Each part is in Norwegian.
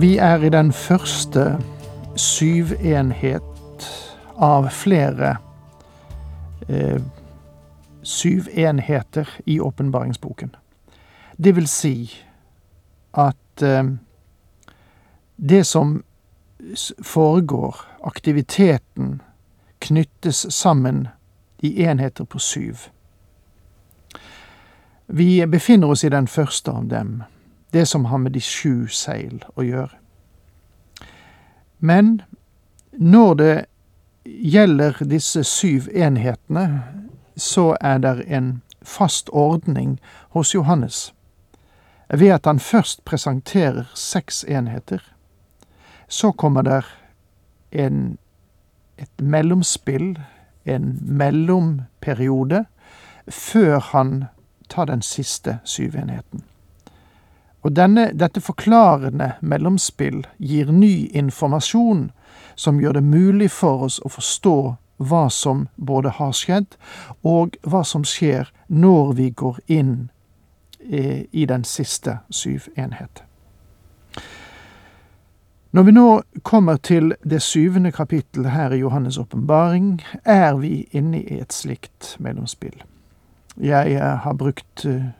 Vi er i den første syvenhet av flere eh, syvenheter i åpenbaringsboken. Det vil si at eh, det som foregår, aktiviteten, knyttes sammen i enheter på syv. Vi befinner oss i den første av dem, det som har med de sju seil å gjøre. Men når det gjelder disse syv enhetene, så er det en fast ordning hos Johannes ved at han først presenterer seks enheter. Så kommer det en, et mellomspill, en mellomperiode, før han tar den siste syvenheten. Og denne, dette forklarende mellomspill gir ny informasjon som gjør det mulig for oss å forstå hva som både har skjedd, og hva som skjer når vi går inn eh, i den siste syv enhet. Når vi nå kommer til det syvende kapittel her i Johannes' åpenbaring, er vi inne i et slikt mellomspill. Jeg eh, har brukt eh,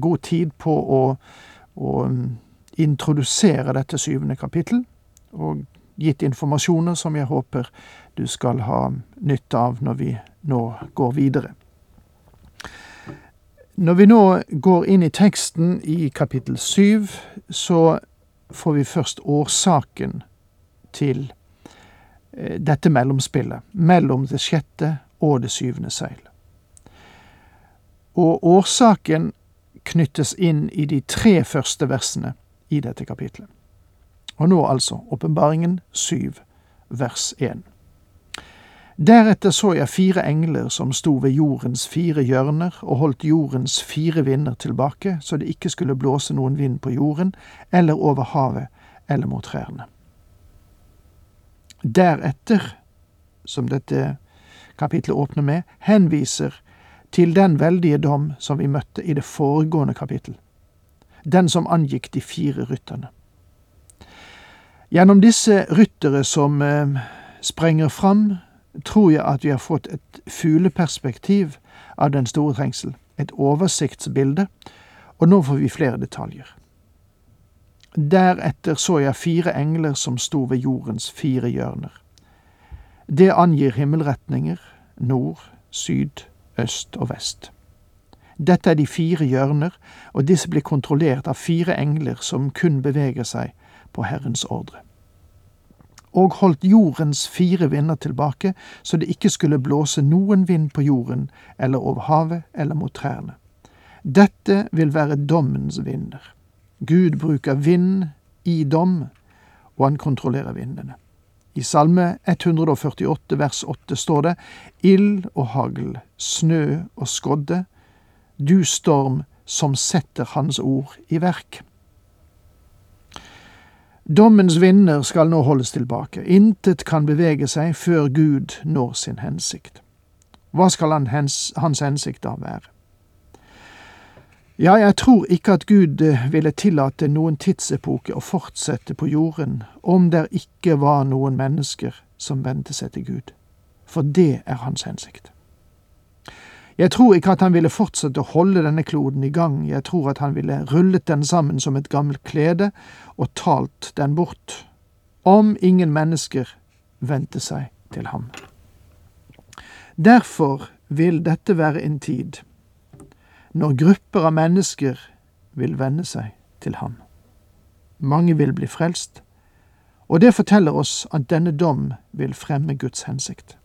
god tid på å, å mm, introdusere dette syvende kapittel, og gitt informasjoner som jeg håper du skal ha nytte av når vi nå går videre. Når vi nå går inn i teksten i kapittel syv, så får vi først årsaken til eh, dette mellomspillet mellom det sjette og det syvende seil. Og årsaken knyttes inn i de tre første versene i dette kapitlet. Og nå altså åpenbaringen syv, vers én. Deretter så jeg fire engler som sto ved jordens fire hjørner og holdt jordens fire vinder tilbake, så det ikke skulle blåse noen vind på jorden eller over havet eller mot trærne. Deretter, som dette kapitlet åpner med, henviser til den veldige dom som vi møtte i det foregående kapittel, den som angikk de fire rytterne. Gjennom disse ryttere som eh, sprenger fram, tror jeg at vi har fått et fugleperspektiv av den store trengsel, et oversiktsbilde, og nå får vi flere detaljer. Deretter så jeg fire engler som sto ved jordens fire hjørner. Det angir himmelretninger, nord, syd, øst og vest. Dette er de fire hjørner, og disse blir kontrollert av fire engler som kun beveger seg på Herrens ordre. Og holdt jordens fire vinder tilbake, så det ikke skulle blåse noen vind på jorden eller over havet eller mot trærne. Dette vil være dommens vinder. Gud bruker vind i dom, og han kontrollerer vindene. I Salme 148 vers 8 står det Ild og hagl, snø og skodde, du storm som setter Hans ord i verk. Dommens vinder skal nå holdes tilbake. Intet kan bevege seg før Gud når sin hensikt. Hva skal hans hensikt da være? Ja, jeg tror ikke at Gud eh, ville tillate noen tidsepoke å fortsette på jorden om der ikke var noen mennesker som vendte seg til Gud, for det er hans hensikt. Jeg tror ikke at han ville fortsette å holde denne kloden i gang, jeg tror at han ville rullet den sammen som et gammelt klede og talt den bort, om ingen mennesker vendte seg til ham. Derfor vil dette være en tid når grupper av mennesker vil vende seg til ham. Mange vil bli frelst, og det forteller oss at denne dom vil fremme Guds hensikt.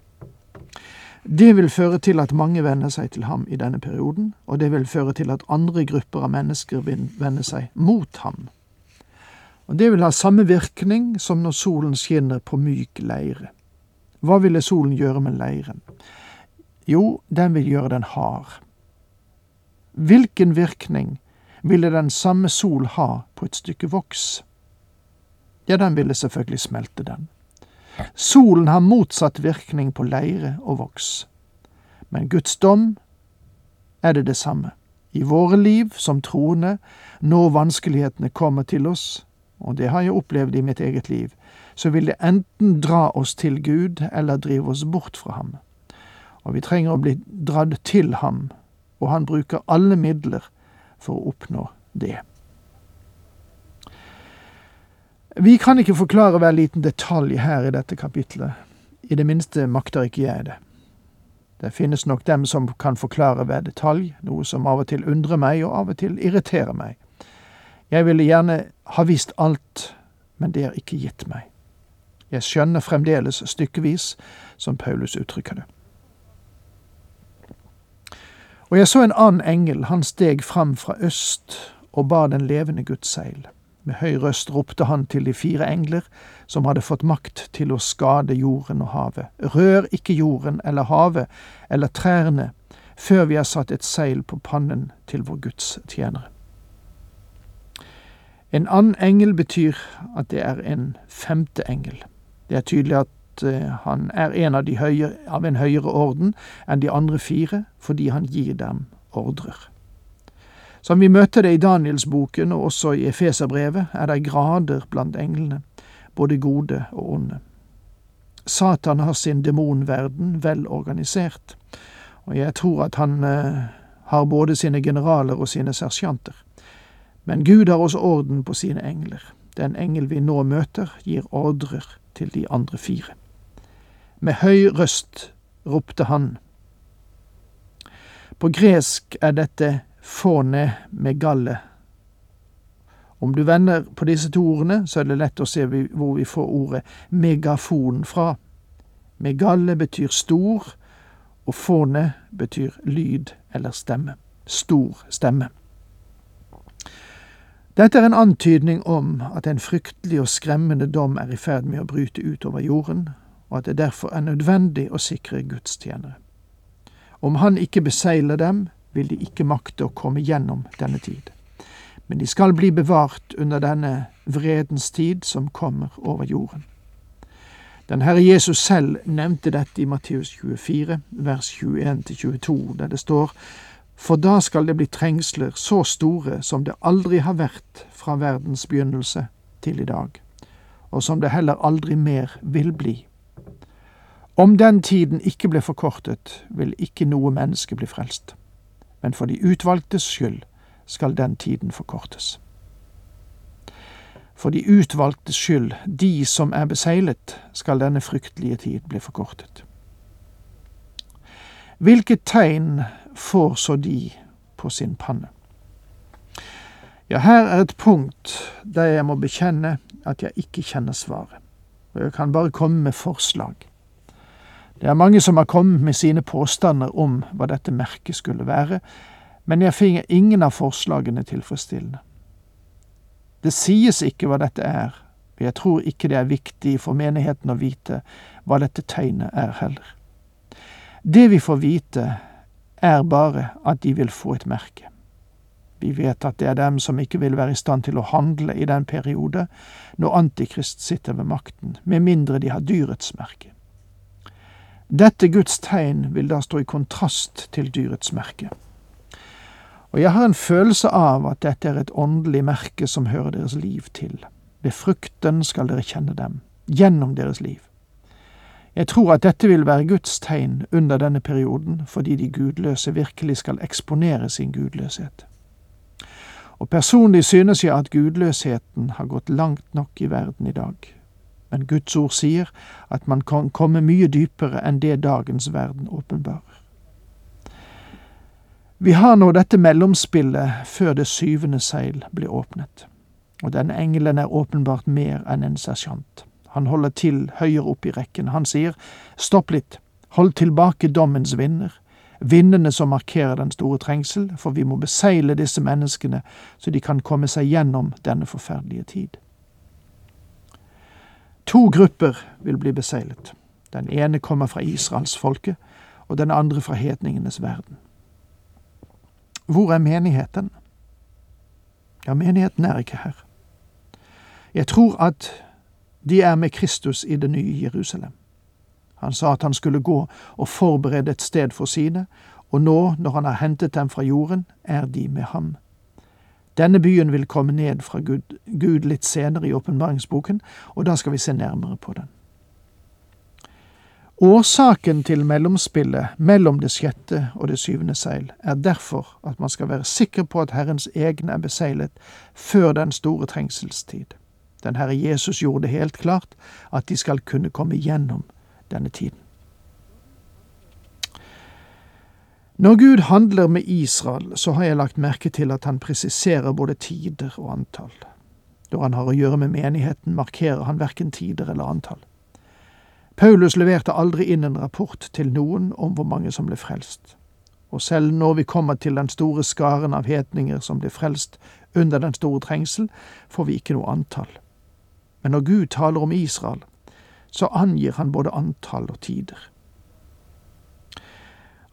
Det vil føre til at mange venner seg til ham i denne perioden, og det vil føre til at andre grupper av mennesker vil vende seg mot ham. Og Det vil ha samme virkning som når solen skinner på myk leire. Hva ville solen gjøre med leiren? Jo, den vil gjøre den hard. Hvilken virkning ville den samme sol ha på et stykke voks? Ja, den ville selvfølgelig smelte den. Solen har motsatt virkning på leire og voks. Men Guds dom er det det samme. I våre liv som troende, når vanskelighetene kommer til oss, og det har jeg opplevd i mitt eget liv, så vil det enten dra oss til Gud eller drive oss bort fra ham. Og vi trenger å bli dratt til ham, og han bruker alle midler for å oppnå det. Vi kan ikke forklare hver liten detalj her i dette kapitlet. I det minste makter ikke jeg det. Det finnes nok dem som kan forklare hver detalj, noe som av og til undrer meg og av og til irriterer meg. Jeg ville gjerne ha visst alt, men det er ikke gitt meg. Jeg skjønner fremdeles stykkevis, som Paulus uttrykker det. Og jeg så en annen engel, han steg fram fra øst og bar den levende Guds seil. Med høy røst ropte han til de fire engler som hadde fått makt til å skade jorden og havet. Rør ikke jorden eller havet eller trærne før vi har satt et seil på pannen til vår Guds tjenere. En annen engel betyr at det er en femte engel. Det er tydelig at eh, han er en av, høyere, av en høyere orden enn de andre fire, fordi han gir dem ordrer. Som vi møter det i Danielsboken og også i Efeserbrevet, er det grader blant englene, både gode og onde. Satan har sin demonverden vel organisert, og jeg tror at han eh, har både sine generaler og sine sersjanter. Men Gud har også orden på sine engler. Den engel vi nå møter, gir ordrer til de andre fire. Med høy røst ropte han. På gresk er dette fone megalle. Om du vender på disse to ordene, så er det lett å se hvor vi får ordet megafon fra. Megalle betyr stor, og fåne betyr lyd eller stemme. Stor stemme. Dette er en antydning om at en fryktelig og skremmende dom er i ferd med å bryte utover jorden, og at det derfor er nødvendig å sikre gudstjenere. Om han ikke beseiler dem, vil de ikke makte å komme gjennom denne tid. Men de skal bli bevart under denne vredens tid som kommer over jorden. Den Herre Jesus selv nevnte dette i Matteus 24, vers 21-22, der det står for da skal det bli trengsler så store som det aldri har vært fra verdens begynnelse til i dag, og som det heller aldri mer vil bli. Om den tiden ikke ble forkortet, vil ikke noe menneske bli frelst, men for de utvalgtes skyld skal den tiden forkortes. For de utvalgtes skyld, de som er beseglet, skal denne fryktelige tid bli forkortet. Hvilket tegn får så de på sin panne? Ja, her er et punkt der jeg må bekjenne at jeg ikke kjenner svaret, og jeg kan bare komme med forslag. Det er mange som har kommet med sine påstander om hva dette merket skulle være, men jeg finner ingen av forslagene tilfredsstillende. Det sies ikke hva dette er, og jeg tror ikke det er viktig for menigheten å vite hva dette tegnet er heller. Det vi får vite, er bare at de vil få et merke. Vi vet at det er dem som ikke vil være i stand til å handle i den periode når Antikrist sitter ved makten, med mindre de har dyrets merke. Dette Guds tegn vil da stå i kontrast til dyrets merke. Og jeg har en følelse av at dette er et åndelig merke som hører deres liv til. Ved frukten skal dere kjenne dem, gjennom deres liv. Jeg tror at dette vil være Guds tegn under denne perioden, fordi de gudløse virkelig skal eksponere sin gudløshet. Og personlig synes jeg at gudløsheten har gått langt nok i verden i dag. Men Guds ord sier at man kan komme mye dypere enn det dagens verden åpenbarer. Vi har nå dette mellomspillet før det syvende seil blir åpnet, og denne engelen er åpenbart mer enn en sersjant. Han holder til høyere opp i rekken. Han sier, stopp litt, hold tilbake dommens vinder, vindene som markerer den store trengsel, for vi må besegle disse menneskene så de kan komme seg gjennom denne forferdelige tid. To grupper vil bli beseglet. Den ene kommer fra israelsfolket, og den andre fra hedningenes verden. Hvor er menigheten? Ja, menigheten er ikke her. Jeg tror at de er med Kristus i det nye Jerusalem. Han sa at han skulle gå og forberede et sted for sine, og nå, når han har hentet dem fra jorden, er de med ham. Denne byen vil komme ned fra Gud, Gud litt senere i åpenbaringsboken, og da skal vi se nærmere på den. Årsaken til mellomspillet mellom det sjette og det syvende seil er derfor at man skal være sikker på at Herrens egne er beseglet før den store trengselstid. Den Herre Jesus gjorde det helt klart at de skal kunne komme gjennom denne tiden. Når Gud handler med Israel, så har jeg lagt merke til at han presiserer både tider og antall. Når han har å gjøre med menigheten, markerer han verken tider eller antall. Paulus leverte aldri inn en rapport til noen om hvor mange som ble frelst. Og selv når vi kommer til den store skaren av hetninger som ble frelst under den store trengsel, får vi ikke noe antall. Men når Gud taler om Israel, så angir han både antall og tider.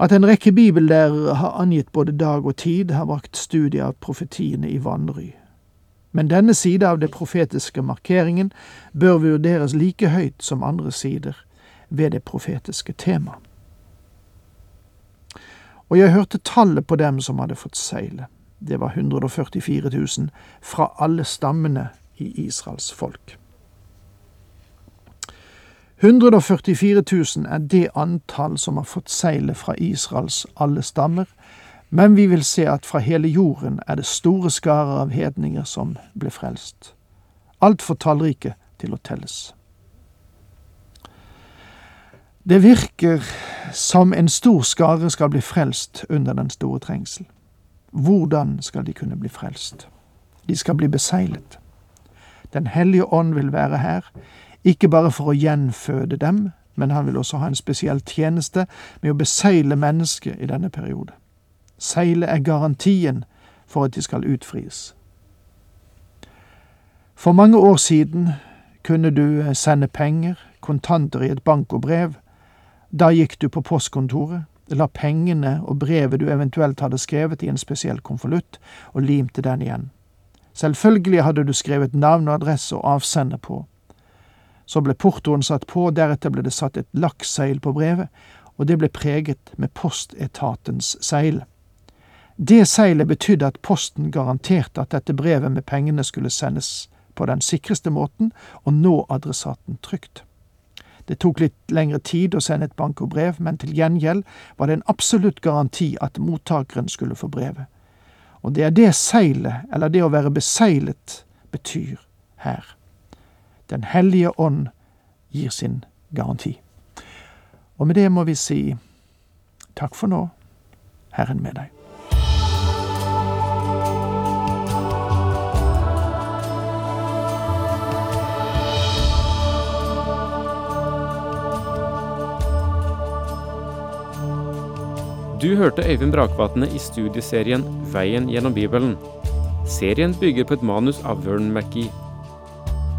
At en rekke bibellærere har angitt både dag og tid, har brakt studiet av profetiene i vanry. Men denne sida av det profetiske markeringen bør vurderes like høyt som andre sider ved det profetiske tema. Og jeg hørte tallet på dem som hadde fått seile. Det var 144 000 fra alle stammene i Israels folk. 144 000 er det antall som har fått seilet fra Israels alle stammer, men vi vil se at fra hele jorden er det store skarer av hedninger som ble frelst. Altfor tallrike til å telles. Det virker som en stor skare skal bli frelst under den store trengsel. Hvordan skal de kunne bli frelst? De skal bli beseglet. Den hellige ånd vil være her, ikke bare for å gjenføde dem, men han vil også ha en spesiell tjeneste med å besegle mennesket i denne periode. Seile er garantien for at de skal utfris. For mange år siden kunne du sende penger, kontanter i et bank og brev. Da gikk du på postkontoret, la pengene og brevet du eventuelt hadde skrevet i en spesiell konvolutt, og limte den igjen. Selvfølgelig hadde du skrevet navn og adresse og avsender på. Så ble portoen satt på, deretter ble det satt et lakkseil på brevet, og det ble preget med postetatens seil. Det seilet betydde at Posten garanterte at dette brevet med pengene skulle sendes på den sikreste måten og nå adressaten trygt. Det tok litt lengre tid å sende et bankobrev, men til gjengjeld var det en absolutt garanti at mottakeren skulle få brevet. Og det er det seilet, eller det å være beseglet, betyr her. Den hellige ånd gir sin garanti. Og med det må vi si takk for nå, Herren med deg. Du hørte Øyvind Brakvatne i studieserien Veien gjennom Bibelen. Serien bygger på et manus av Vern McGee.